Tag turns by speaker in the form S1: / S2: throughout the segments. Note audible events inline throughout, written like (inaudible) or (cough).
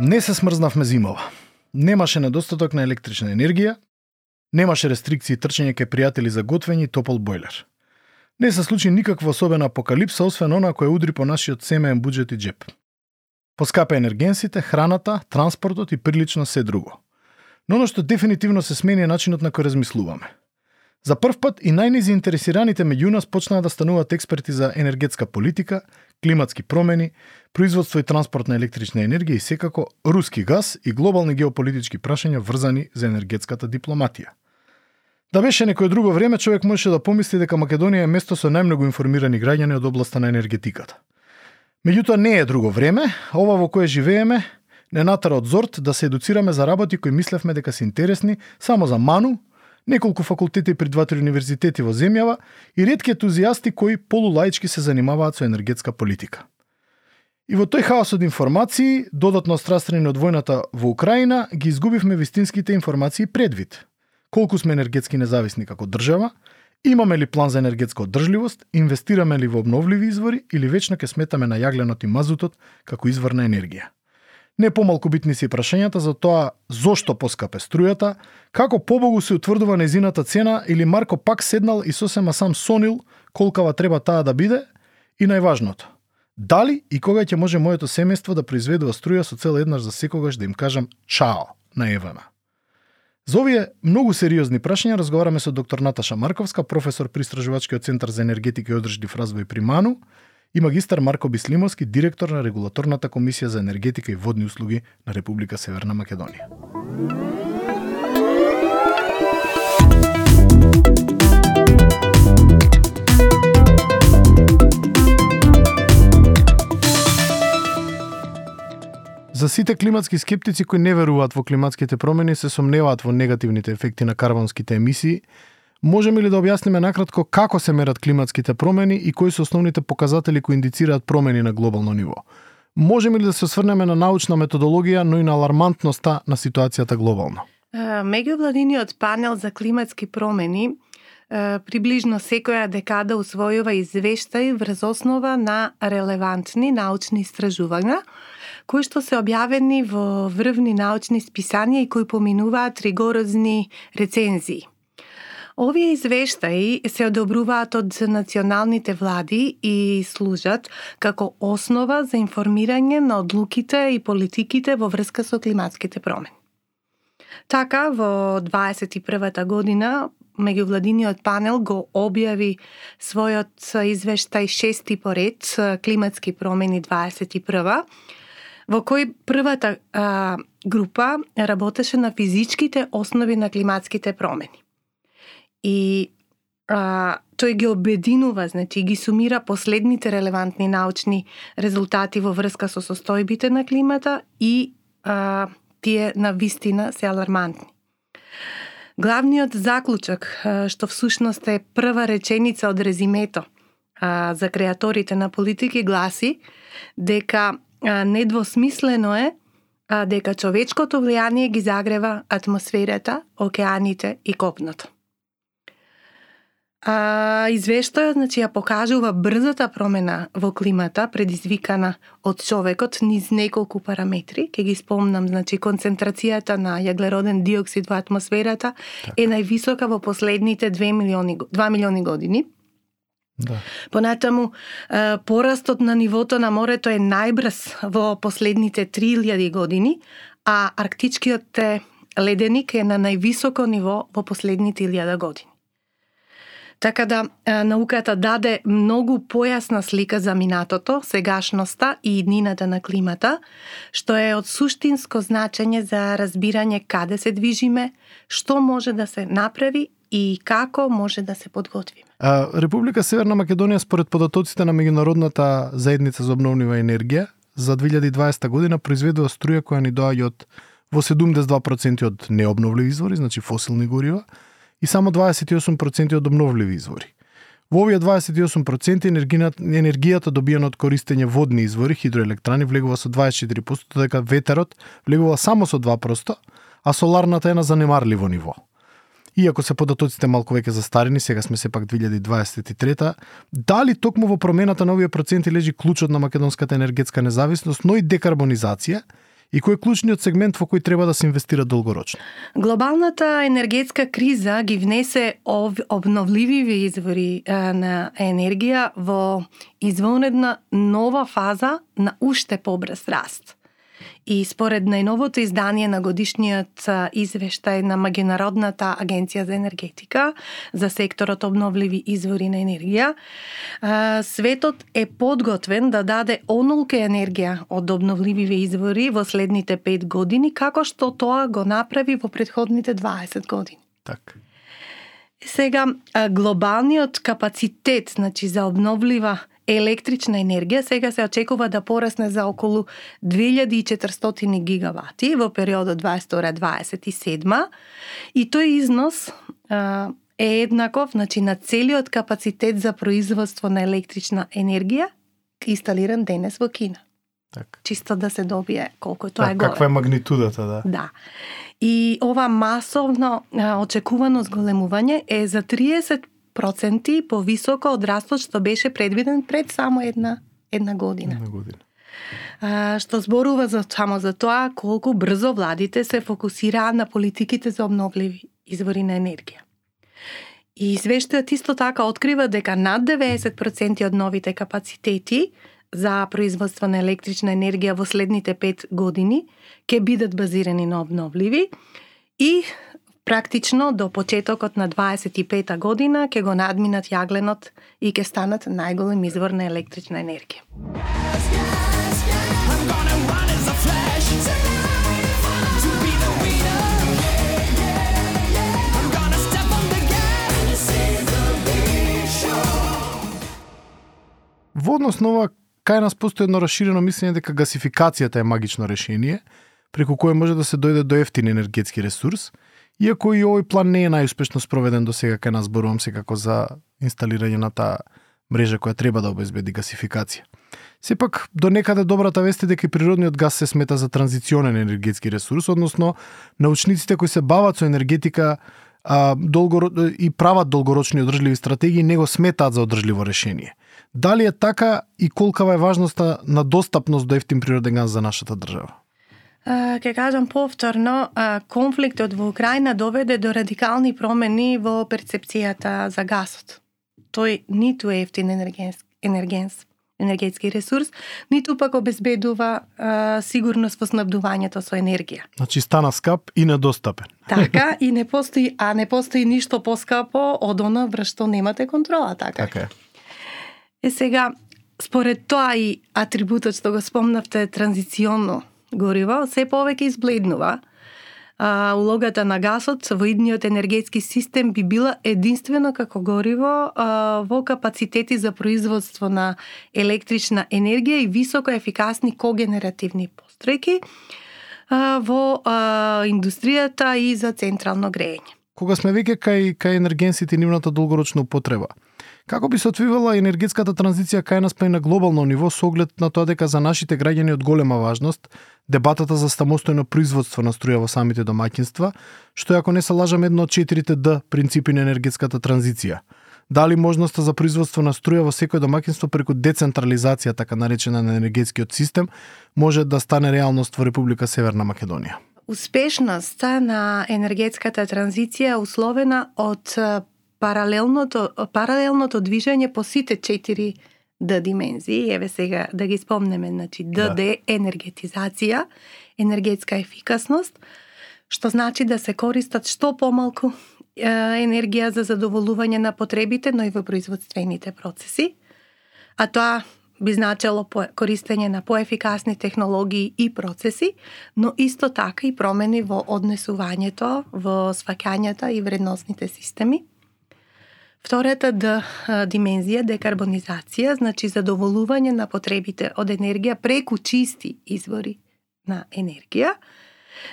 S1: Не се смрзнавме зимова. Немаше недостаток на електрична енергија, немаше рестрикции трчање кај пријатели за готвење и топол бойлер. Не се случи никаква особена апокалипса, освен она која удри по нашиот семеен буџет и джеп. Поскапа енергенсите, храната, транспортот и прилично се друго. Но оно што дефинитивно се смени е начинот на кој размислуваме. За прв пат и најнезаинтересираните меѓу нас почнаа да стануваат експерти за енергетска политика, климатски промени, производство и транспорт на електрична енергија и секако руски газ и глобални геополитички прашања врзани за енергетската дипломатија. Да беше некое друго време, човек можеше да помисли дека Македонија е место со најмногу информирани граѓани од областа на енергетиката. Меѓутоа не е друго време, ова во кое живееме не натера од зорт да се едуцираме за работи кои мислевме дека се интересни само за ману, неколку факултети при два-три универзитети во земјава и ретки ентузијасти кои полулаички се занимаваат со енергетска политика. И во тој хаос од информации, додатно страстрени од војната во Украина, ги изгубивме вистинските информации предвид. Колку сме енергетски независни како држава, имаме ли план за енергетска одржливост, инвестираме ли во обновливи извори или вечно ќе сметаме на јагленот и мазутот како извор на енергија. Не помалку битни се прашањата за тоа зошто поскапе струјата, како побогу се утврдува незината цена или Марко пак седнал и сосема сам сонил колкава треба таа да биде и најважното, дали и кога ќе може моето семејство да произведува струја со цел еднаш за секогаш да им кажам чао на Евана. За овие многу сериозни прашања разговараме со доктор Наташа Марковска, професор при Истражувачкиот центар за енергетика и одржлив развој при МАНУ, и магистар Марко Бислимовски, директор на Регулаторната комисија за енергетика и водни услуги на Република Северна Македонија. За сите климатски скептици кои не веруваат во климатските промени се сомневаат во негативните ефекти на карбонските емисии, Можеме ли да објасниме накратко како се мерат климатските промени и кои се основните показатели кои индицираат промени на глобално ниво? Можеме ли да се осврнеме на научна методологија, но и на алармантноста на ситуацијата глобално?
S2: Меѓувладиниот панел за климатски промени приближно секоја декада усвојува извештај врз основа на релевантни научни истражувања, кои што се објавени во врвни научни списанија и кои поминуваат ригорозни рецензии. Овие извештаи се одобруваат од националните влади и служат како основа за информирање на одлуките и политиките во врска со климатските промени. Така, во 21 година, меѓувладиниот панел го објави својот извештај шести поред климатски промени 21 во кој првата а, група работеше на физичките основи на климатските промени и а, тој ги обединува, значи ги сумира последните релевантни научни резултати во врска со состојбите на климата и а, тие на вистина се алармантни. Главниот заклучок, што всушност е прва реченица од резимето а, за креаторите на политики, гласи дека а, недвосмислено е а, дека човечкото влијание ги загрева атмосферата, океаните и копното. А, извештајот значи, ја покажува брзата промена во климата предизвикана од човекот низ неколку параметри. Ке ги спомнам, значи, концентрацијата на јаглероден диоксид во атмосферата так. е највисока во последните 2 милиони, 2 милиони години. Да. Понатаму, порастот на нивото на морето е најбрз во последните 3000 години, а арктичкиот леденик е на највисоко ниво во последните 1000 години. Така да науката даде многу појасна слика за минатото, сегашноста и иднината на климата, што е од суштинско значење за разбирање каде се движиме, што може да се направи и како може да се подготвиме.
S1: А, Република Северна Македонија според податоците на меѓународната заедница за обновлива енергија за 2020 година произведува струја која ни доаѓа од во 72% од необновливи извори, значи фосилни горива, и само 28% од обновливи извори. Во овие 28% енергијата, добиена од користење водни извори, хидроелектрани, влегува со 24%, дека ветерот влегува само со 2%, а соларната е на занемарливо ниво. Иако се податоците малку веќе застарени, сега сме сепак 2023 дали токму во промената на овие проценти лежи клучот на македонската енергетска независност, но и декарбонизација и кој е клучниот сегмент во кој треба да се инвестира долгорочно?
S2: Глобалната енергетска криза ги внесе ов, обновливи извори на енергија во извонредна нова фаза на уште побрз раст. И според најновото издание на годишниот извештај на Меѓународната агенција за енергетика за секторот обновливи извори на енергија, светот е подготвен да даде онолке енергија од обновливи извори во следните 5 години, како што тоа го направи во предходните 20 години.
S1: Так.
S2: Сега, глобалниот капацитет значи, за обновлива електрична енергија сега се очекува да порасне за околу 2400 гигавати во периодот 22-27 и тој износ а, е еднаков значи, на целиот капацитет за производство на електрична енергија инсталиран денес во Кина.
S1: Так.
S2: Чисто да се добие колку тоа
S1: так,
S2: е голем.
S1: Каква е магнитудата, да?
S2: Да. И ова масовно а, очекувано зголемување е за 30 проценти повисоко од растот што беше предвиден пред само една една година.
S1: Една година.
S2: А, што зборува за само за тоа колку брзо владите се фокусираа на политиките за обновливи извори на енергија. И извештајот исто така открива дека над 90% од новите капацитети за производство на електрична енергија во следните 5 години ќе бидат базирани на обновливи и Практично до почетокот на 25-та година ќе го надминат јагленот и ќе станат најголем извор на електрична енергија.
S1: Во однос на ова, кај нас постои едно расширено мислење дека гасификацијата е магично решение, преку кое може да се дојде до ефтин енергетски ресурс – Иако и овој план не е најуспешно спроведен до сега кај нас зборувам секако за инсталирање на таа мрежа која треба да обезбеди гасификација. Сепак, до некаде добрата вест е дека и природниот газ се смета за транзиционен енергетски ресурс, односно научниците кои се бават со енергетика а, долго, и прават долгорочни одржливи стратегии не го сметаат за одржливо решение. Дали е така и колкава е важноста на достапност до ефтин природен газ за нашата држава?
S2: Ке кажам повторно, конфликтот во Украина доведе до радикални промени во перцепцијата за гасот. Тој ниту е ефтин енергенс, енергенс, енергетски ресурс, ниту пак обезбедува а, сигурност во снабдувањето со енергија.
S1: Значи стана скап и недостапен.
S2: Така, и не постои, а не постои ништо поскапо од она врз што немате контрола, така.
S1: Така е.
S2: Е сега, според тоа и атрибутот што го спомнавте транзиционно гориво се повеќе избледнува. А, улогата на гасот во идниот енергетски систем би била единствено како гориво а, во капацитети за производство на електрична енергија и високо ефикасни когенеративни постројки а, во а, индустријата и за централно грејење.
S1: Кога сме веќе кај кај енергенсите и нивната долгорочна употреба, Како би се отвивала енергетската транзиција кај нас па и на глобално ниво со оглед на тоа дека за нашите граѓани од голема важност дебатата за самостојно производство на струја во самите домаќинства, што е ако не се лажам едно од четирите Д принципи на енергетската транзиција. Дали можноста за производство на струја во секој домаќинство преку децентрализација, така наречена на енергетскиот систем, може да стане реалност во Република Северна Македонија?
S2: Успешноста на енергетската транзиција е условена од паралелното, паралелното движење по сите четири Д димензии, еве сега да ги спомнеме, значи ДД да. енергетизација, енергетска ефикасност, што значи да се користат што помалку енергија за задоволување на потребите, но и во производствените процеси. А тоа би значело користење на поефикасни технологии и процеси, но исто така и промени во однесувањето, во сваќањата и вредносните системи. Втората Д димензија декарбонизација, значи задоволување на потребите од енергија преку чисти извори на енергија.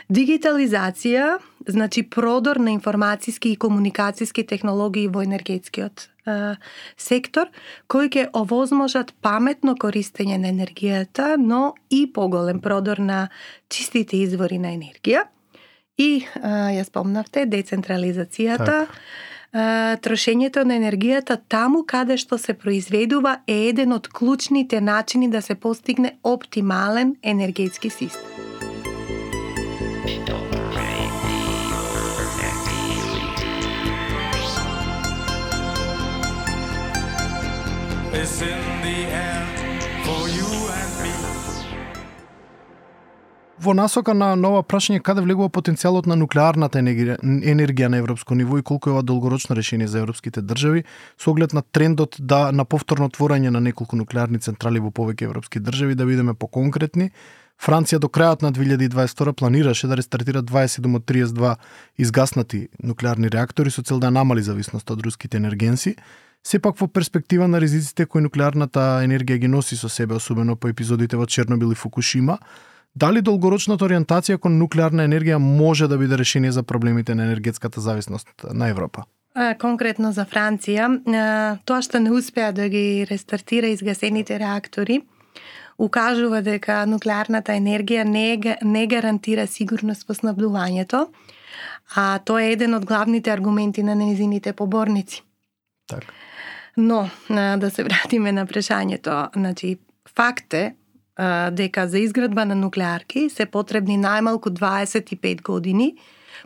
S2: Дигитализација, значи продор на информацијски и комуникацијски технологии во енергетскиот е, сектор, кои ќе овозможат паметно користење на енергијата, но и поголем продор на чистите извори на енергија. И, е, ја спомнавте, децентрализацијата, так трошењето на енергијата таму каде што се произведува е еден од клучните начини да се постигне оптимален енергетски систем.
S1: It's in the air. Во насока на нова прашање каде влегува потенцијалот на нуклеарната енергија, енергија на европско ниво и колку е ова долгорочно решение за европските држави со оглед на трендот да на повторно отворање на неколку нуклеарни централи во повеќе европски држави да бидеме поконкретни Франција до крајот на 2022 планираше да рестартира 27 од 32 изгаснати нуклеарни реактори со цел да намали зависноста од руските енергенси, сепак во перспектива на ризиците кои нуклеарната енергија ги носи со себе, особено по епизодите во Чернобил и Фукушима, дали долгорочната ориентација кон нуклеарна енергија може да биде решение за проблемите на енергетската зависност на Европа?
S2: Конкретно за Франција, тоа што не успеа да ги рестартира изгасените реактори, укажува дека нуклеарната енергија не, не гарантира сигурност во снабдувањето, а тоа е еден од главните аргументи на незините поборници.
S1: Така.
S2: Но, да се вратиме на прашањето, значи, факт е дека за изградба на нуклеарки се потребни најмалку 25 години,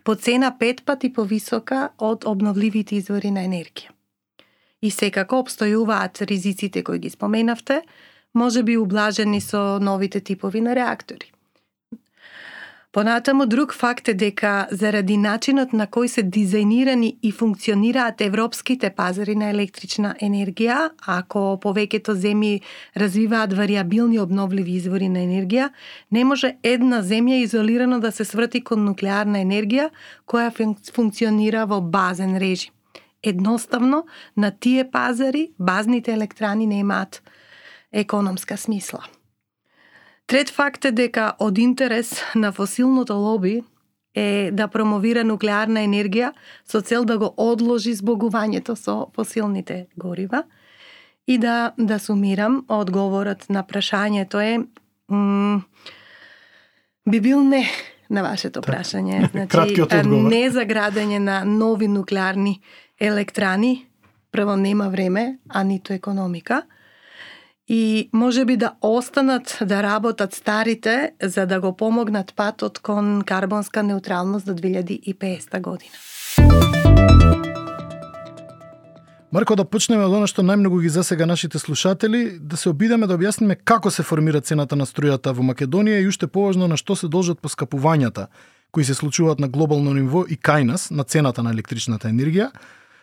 S2: по цена пет пати повисока од обновливите извори на енергија. И секако обстојуваат ризиците кои ги споменавте, може би ублажени со новите типови на реактори. Понатаму друг факт е дека заради начинот на кој се дизајнирани и функционираат европските пазари на електрична енергија, ако повеќето земји развиваат вариабилни обновливи извори на енергија, не може една земја изолирано да се сврти кон нуклеарна енергија која функционира во базен режим. Едноставно, на тие пазари базните електрани не имаат економска смисла. Трет факт е дека од интерес на фосилното лоби е да промовира нуклеарна енергија со цел да го одложи збогувањето со фосилните горива. И да, да сумирам, одговорот на прашањето е би бил не на вашето така. прашање. (laughs)
S1: Значи,
S2: не за градење на нови нуклеарни електрани, прво нема време, а ниту економика – и може би да останат да работат старите за да го помогнат патот кон карбонска неутралност до 2050 година.
S1: Марко, да почнеме од оно што најмногу ги засега нашите слушатели, да се обидеме да објасниме како се формира цената на струјата во Македонија и уште поважно на што се должат поскапувањата кои се случуваат на глобално ниво и кај нас на цената на електричната енергија.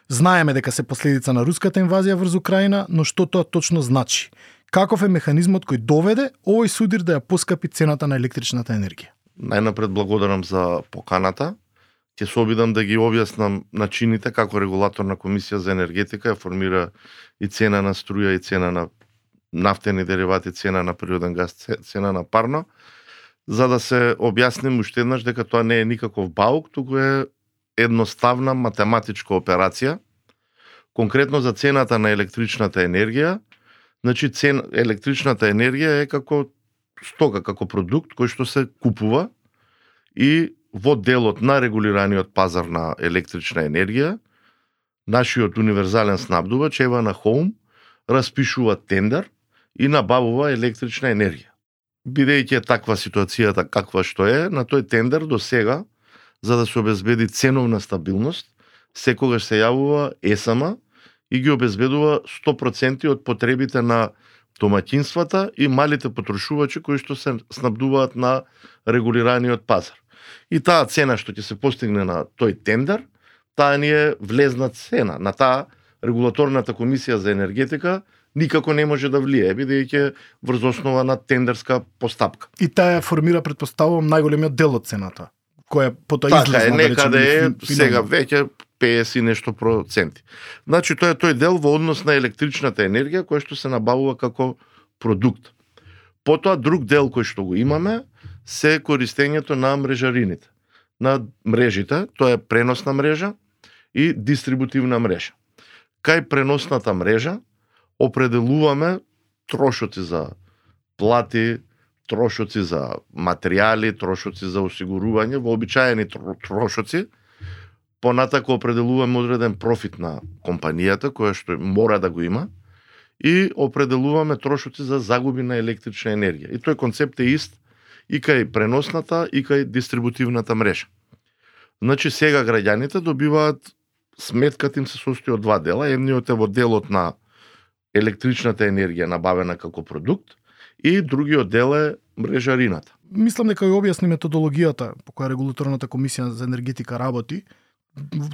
S1: Знаеме дека се последица на руската инвазија врз Украина, но што тоа точно значи? Каков е механизмот кој доведе овој судир да ја поскапи цената на електричната енергија?
S3: Најнапред благодарам за поканата. Ќе се обидам да ги објаснам начините како регулаторна Комисија за енергетика ја формира и цена на струја и цена на нафтени деривати, цена на природен газ, цена на парно, за да се објасним уште еднаш дека тоа не е никаков баук, туку е едноставна математичка операција. Конкретно за цената на електричната енергија, Значи, цен, електричната енергија е како стока, како продукт кој што се купува и во делот на регулираниот пазар на електрична енергија, нашиот универзален снабдувач Ева на Хоум распишува тендер и набавува електрична енергија. Бидејќи е таква ситуацијата каква што е, на тој тендер до сега, за да се обезбеди ценовна стабилност, секогаш се јавува ЕСАМА, и ги обезбедува 100% од потребите на домаќинствата и малите потрошувачи кои што се снабдуваат на регулираниот пазар. И таа цена што ќе се постигне на тој тендер, таа ни е влезна цена. На таа регулаторната комисија за енергетика никако не може да влие, бидејќи врз основа на тендерска постапка.
S1: И таа формира предпоставувам најголемиот дел од цената која потоа така излезна.
S3: Така е, некаде е, сега веќе 50 и нешто проценти. Значи тоа е тој дел во однос на електричната енергија која што се набавува како продукт. Потоа друг дел кој што го имаме се користењето на мрежарините, на мрежите, тоа е преносна мрежа и дистрибутивна мрежа. Кај преносната мрежа определуваме трошоци за плати, трошоци за материјали, трошоци за осигурување, вообичаени трошоци, понатако определуваме одреден профит на компанијата која што мора да го има и определуваме трошоци за загуби на електрична енергија. И тој концепт е ист и кај преносната и кај дистрибутивната мрежа. Значи сега граѓаните добиваат сметката им се состои од два дела. Едниот е во делот на електричната енергија набавена како продукт и другиот дел е мрежарината.
S1: Мислам дека ја објасни методологијата по која регулаторната комисија за енергетика работи.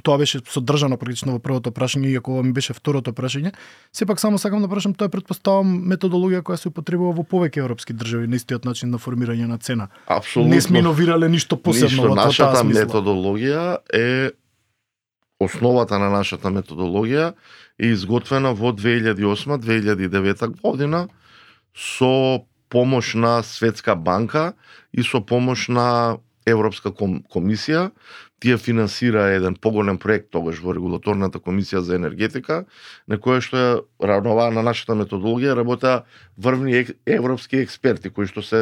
S1: Тоа беше содржано прилично во првото прашање, иако ова ми беше второто прашање. Сепак само сакам да прашам, тоа е претпоставам методологија која се употребува во повеќе европски држави на истиот начин на формирање на цена.
S3: Апсолутно.
S1: Не сме иновирале ништо посебно
S3: Ништо,
S1: во
S3: нашата
S1: смисла.
S3: методологија е основата на нашата методологија е изготвена во 2008-2009 година со помош на Светска банка и со помош на Европска ком- комисија. Тие финансира еден поголем проект тогаш во регулаторната комисија за енергетика, на која што ја равнова на нашата методологија работеа врвни европски експерти кои што се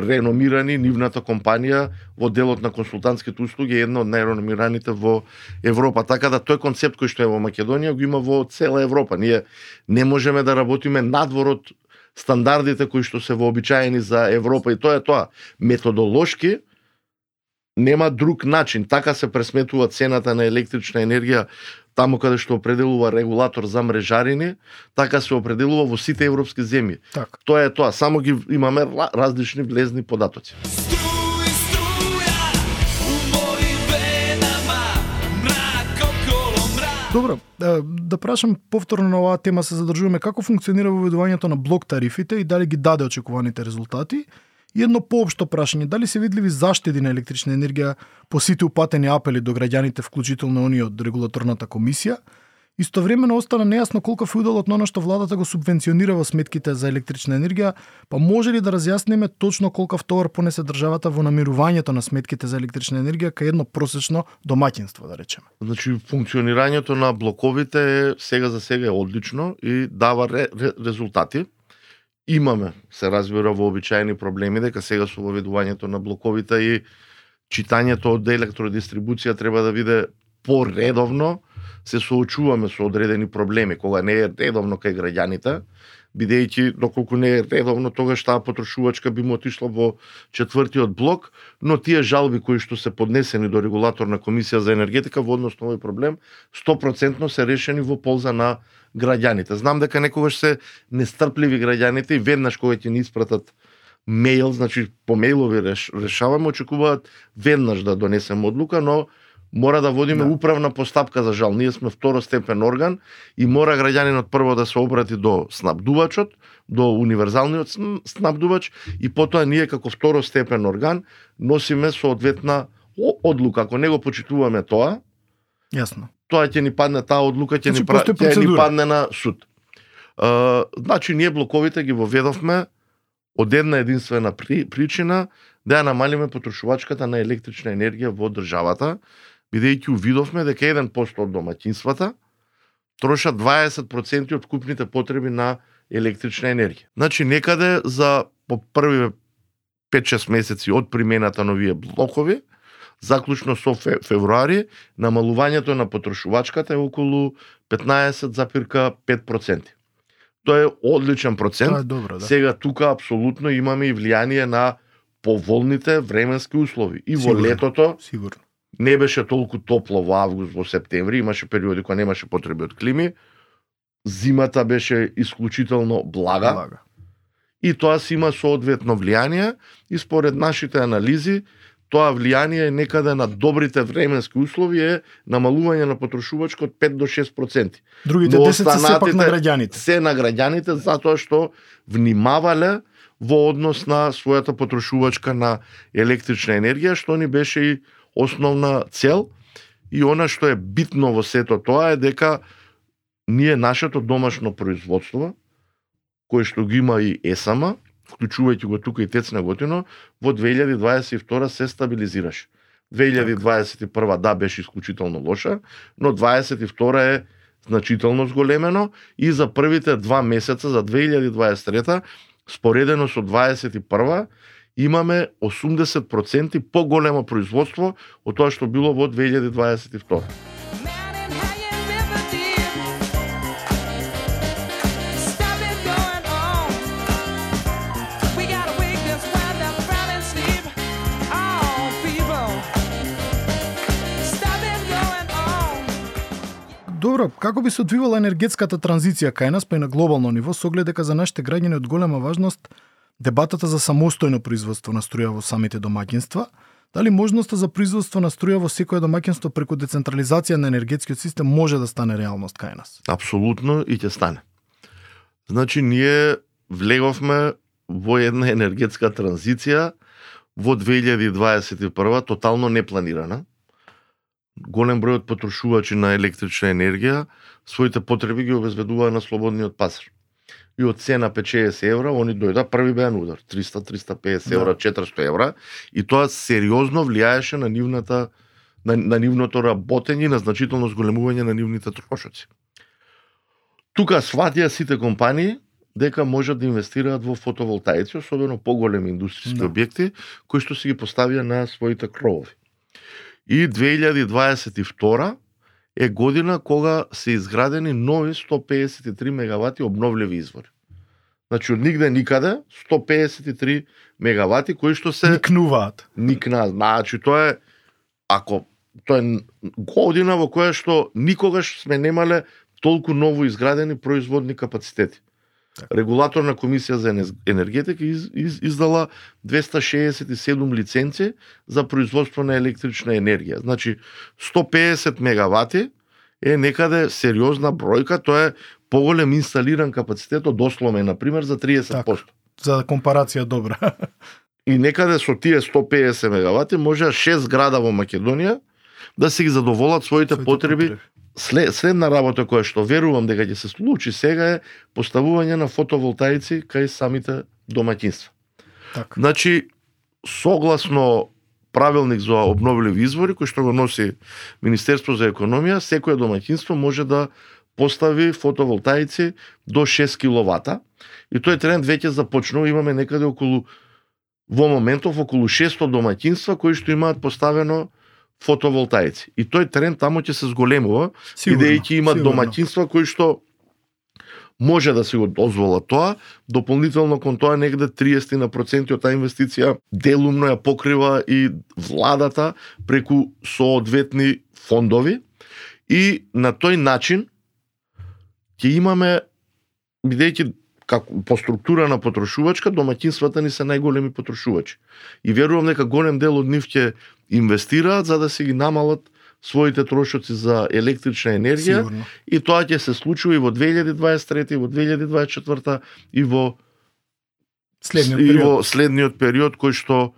S3: реномирани нивната компанија во делот на консултантските услуги е една од најреномираните во Европа. Така да тој концепт кој што е во Македонија го има во цела Европа. Ние не можеме да работиме надвор од стандардите кои што се вообичаени за Европа и тоа е тоа. Методолошки нема друг начин. Така се пресметува цената на електрична енергија таму каде што определува регулатор за мрежарини, така се определува во сите европски земји.
S1: Така.
S3: Тоа е тоа, само ги имаме ра- различни влезни податоци.
S1: Добро, да, да прашам повторно на оваа тема се задржуваме како функционира воведувањето на блок тарифите и дали ги даде очекуваните резултати. И едно поопшто прашање, дали се видливи заштеди на електрична енергија по сите упатени апели до граѓаните, вклучително они од регулаторната комисија? Истовремено остана нејасно колку е уделот на она што владата го субвенционира во сметките за електрична енергија, па може ли да разјасниме точно колков товар понесе државата во намирувањето на сметките за електрична енергија кај едно просечно домаќинство, да речеме?
S3: Значи, функционирањето на блоковите е сега за сега е одлично и дава ре, ре, резултати. Имаме, се разбира, вообичаени проблеми дека сега со воведувањето на блоковите и читањето од електродистрибуција треба да биде поредовно, се соочуваме со одредени проблеми, кога не е редовно кај граѓаните, бидејќи доколку не е редовно, тогаш таа потрошувачка би му отишла во четвртиот блок, но тие жалби кои што се поднесени до регулаторна комисија за енергетика во однос на овој проблем 100% се решени во полза на граѓаните. Знам дека некогаш се нестрпливи граѓаните и веднаш кога ќе ни испратат мејл, значи по мејлови решаваме, очекуваат веднаш да донесем одлука, но мора да водиме
S1: Да.
S3: управна постапка за жал. Ние сме второстепен орган и мора граѓанинот прво да се обрати до снабдувачот, до универзалниот сн- снабдувач и потоа ние како второстепен орган носиме соодветна одлука. Ако не го почитуваме тоа,
S1: Јасно.
S3: тоа ќе ни падне таа одлука ќе
S1: Значи,
S3: ни пра- ќе ни падне на суд. Uh, значи ние блоковите ги воведовме од една единствена при, причина да ја намалиме потрошувачката на електрична енергија во државата, бидејќи увидовме дека 1% од домаќинствата трошат 20% од купните потреби на електрична енергија. Значи некаде за по први 5-6 месеци од примената на овие блокови, заклучно со фе, февруари, намалувањето на потрошувачката е околу 15,5%. Тоа е одличен процент.
S1: Тоа е добро, да.
S3: Сега тука апсолутно имаме и влијание на поволните временски услови. И во
S1: Сигурно.
S3: летото
S1: Сигурно.
S3: Не беше толку топло во август, во септември, имаше периоди кога немаше потреби од клими. Зимата беше исклучително блага
S1: Блага.
S3: и тоа си има соодветно влијание и според нашите анализи тоа влијание е некаде на добрите временски услови е намалување на потрошувачко од 5 до 6%.
S1: Другите
S3: Но
S1: 10 се сепак на граѓаните.
S3: Се на граѓаните затоа што внимавале во однос на својата потрошувачка на електрична енергија, што ни беше и основна цел. И она што е битно во сето тоа е дека ние нашето домашно производство, кое што ги има и ЕСАМА, вклучувајќи го тука и ТЕЦ на Готино, во 2022 се стабилизираше. 2021 да беше исклучително лоша, но 22 е значително зголемено и за првите два месеца за 2023 споредено со 21 имаме 80% поголемо производство од тоа што било во 2022.
S4: Man and how you never did. Stop it going on. We gotta wake this wind up round and sleep. Oh, people. Stop it going on.
S1: Добро, како би се одвивала енергетската транзиција кај нас, па и на глобално ниво, со оглед дека за нашите граѓани од голема важност дебатата за самостојно производство на струја во самите домаќинства, дали можноста за производство на струја во секое домаќинство преку децентрализација на енергетскиот систем може да стане реалност кај нас?
S3: Апсолутно и ќе стане. Значи, ние влеговме во една енергетска транзиција во 2021 тотално непланирана. Голем број од потрошувачи на електрична енергија своите потреби ги обезбедуваа на слободниот пазар. И од цена 50 евра, они дојда први беа удар. 300, 350 евра, 400 евра. И тоа сериозно влијаеше на нивната на, на нивното работење и на значително зголемување на нивните трошоци. Тука сватија сите компании дека можат да инвестираат во фотоволтаици, особено поголеми индустријски
S1: Да.
S3: објекти, кои што си ги поставија на своите кровови. И 2022 е година кога се изградени нови 153 мегавати обновливи извори. Значи од нигде никаде 153 мегавати кои што се
S1: Никнуваат.
S3: никна. Значи тоа е ако тоа е година во која што никогаш сме немале толку ново изградени производни капацитети. Регулаторна комисија за енергетика из, из, издала 267 лиценци за производство на електрична енергија. Значи 150 мегавати е некаде сериозна бројка, тоа е поголем инсталиран капацитет од Осломе, на пример, за 30%.
S1: Така. За компарација добра.
S3: И некаде со тие 150 мегавати може 6 града во Македонија да си ги задоволат своите,
S1: Своите
S3: потреби. След, следна работа која што верувам дека ќе се случи сега е поставување на фотоволтаици кај самите домаќинства.
S1: Така.
S3: Значи, согласно правилник за обновливи извори кој што го носи Министерство за економија, секое домаќинство може да постави фотоволтаици до 6 киловата и тој тренд веќе започнува, имаме некаде околу во моментов околу 600 домаќинства кои што имаат поставено фотоволтаици. И тој тренд тамо ќе се зголемува, бидејќи имат
S1: сигурно.
S3: домаќинства кои што може да се го дозвола тоа, дополнително кон тоа негде 30 на проценти од таа инвестиција делумно ја покрива и владата преку соодветни фондови и на тој начин ќе имаме бидејќи како по структура на потрошувачка домаќинствата ни се најголеми потрошувачи. И верувам дека голем дел од нив ќе инвестираат за да се ги намалат своите трошоци за електрична енергија
S1: Сигурно.
S3: и тоа ќе се случува и во 2023 и во 2024 и во
S1: Следниот
S3: и
S1: период.
S3: во следниот период кој што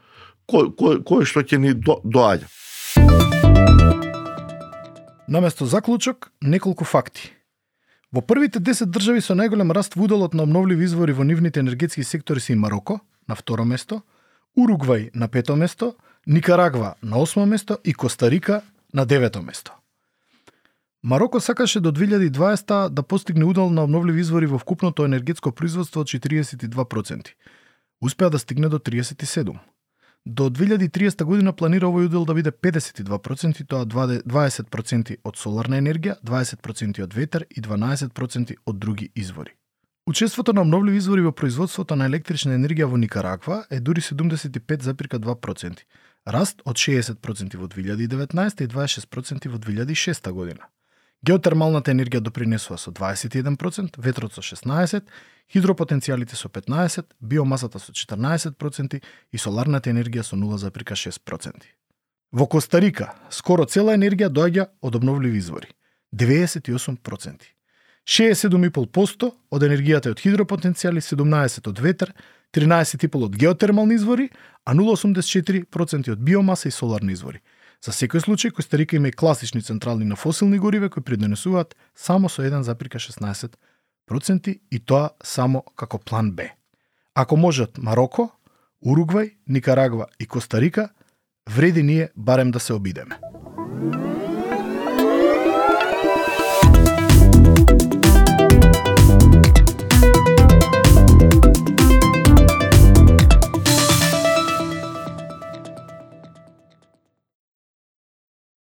S3: кој, кој, кој што ќе ни до, доаѓа.
S1: Наместо заклучок, неколку факти. Во првите 10 држави со најголем раст во уделот на обновливи извори во нивните енергетски сектори се и Мароко, на второ место, Уругвај на пето место, Никарагва на осмо место и Костарика на девето место. Мароко сакаше до 2020 да постигне удел на обновливи извори во вкупното енергетско производство од 42%. Успеа да стигне до 37. До 2030 година планира овој удел да биде 52%, тоа 20% од соларна енергија, 20% од ветер и 12% од други извори. Учеството на обновливи извори во производството на електрична енергија во Никарагва е дури 75,2%, раст од 60% во 2019 и 26% во 2006 година. Геотермалната енергија допринесува со 21%, ветрот со 16%, хидропотенцијалите со 15%, биомасата со 14% и соларната енергија со 0,6%. Во Костарика, скоро цела енергија доаѓа од обновливи извори. 98%. 67,5% од енергијата е од хидропотенцијали, 17% од ветер, 13,5% од геотермални извори, а 0,84% од биомаса и соларни извори. За секој случај, Костарика има и класични централни на фосилни гориве кои придонесуваат само со 1,16% и тоа само како план Б. Ако можат Мароко, Уругвај, Никарагва и Костарика, вреди ние барем да се обидеме.